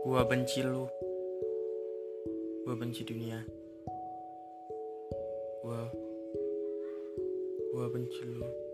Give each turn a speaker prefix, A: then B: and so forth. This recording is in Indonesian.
A: Gua benci lu. Gua benci dunia. Gua gua benci lu.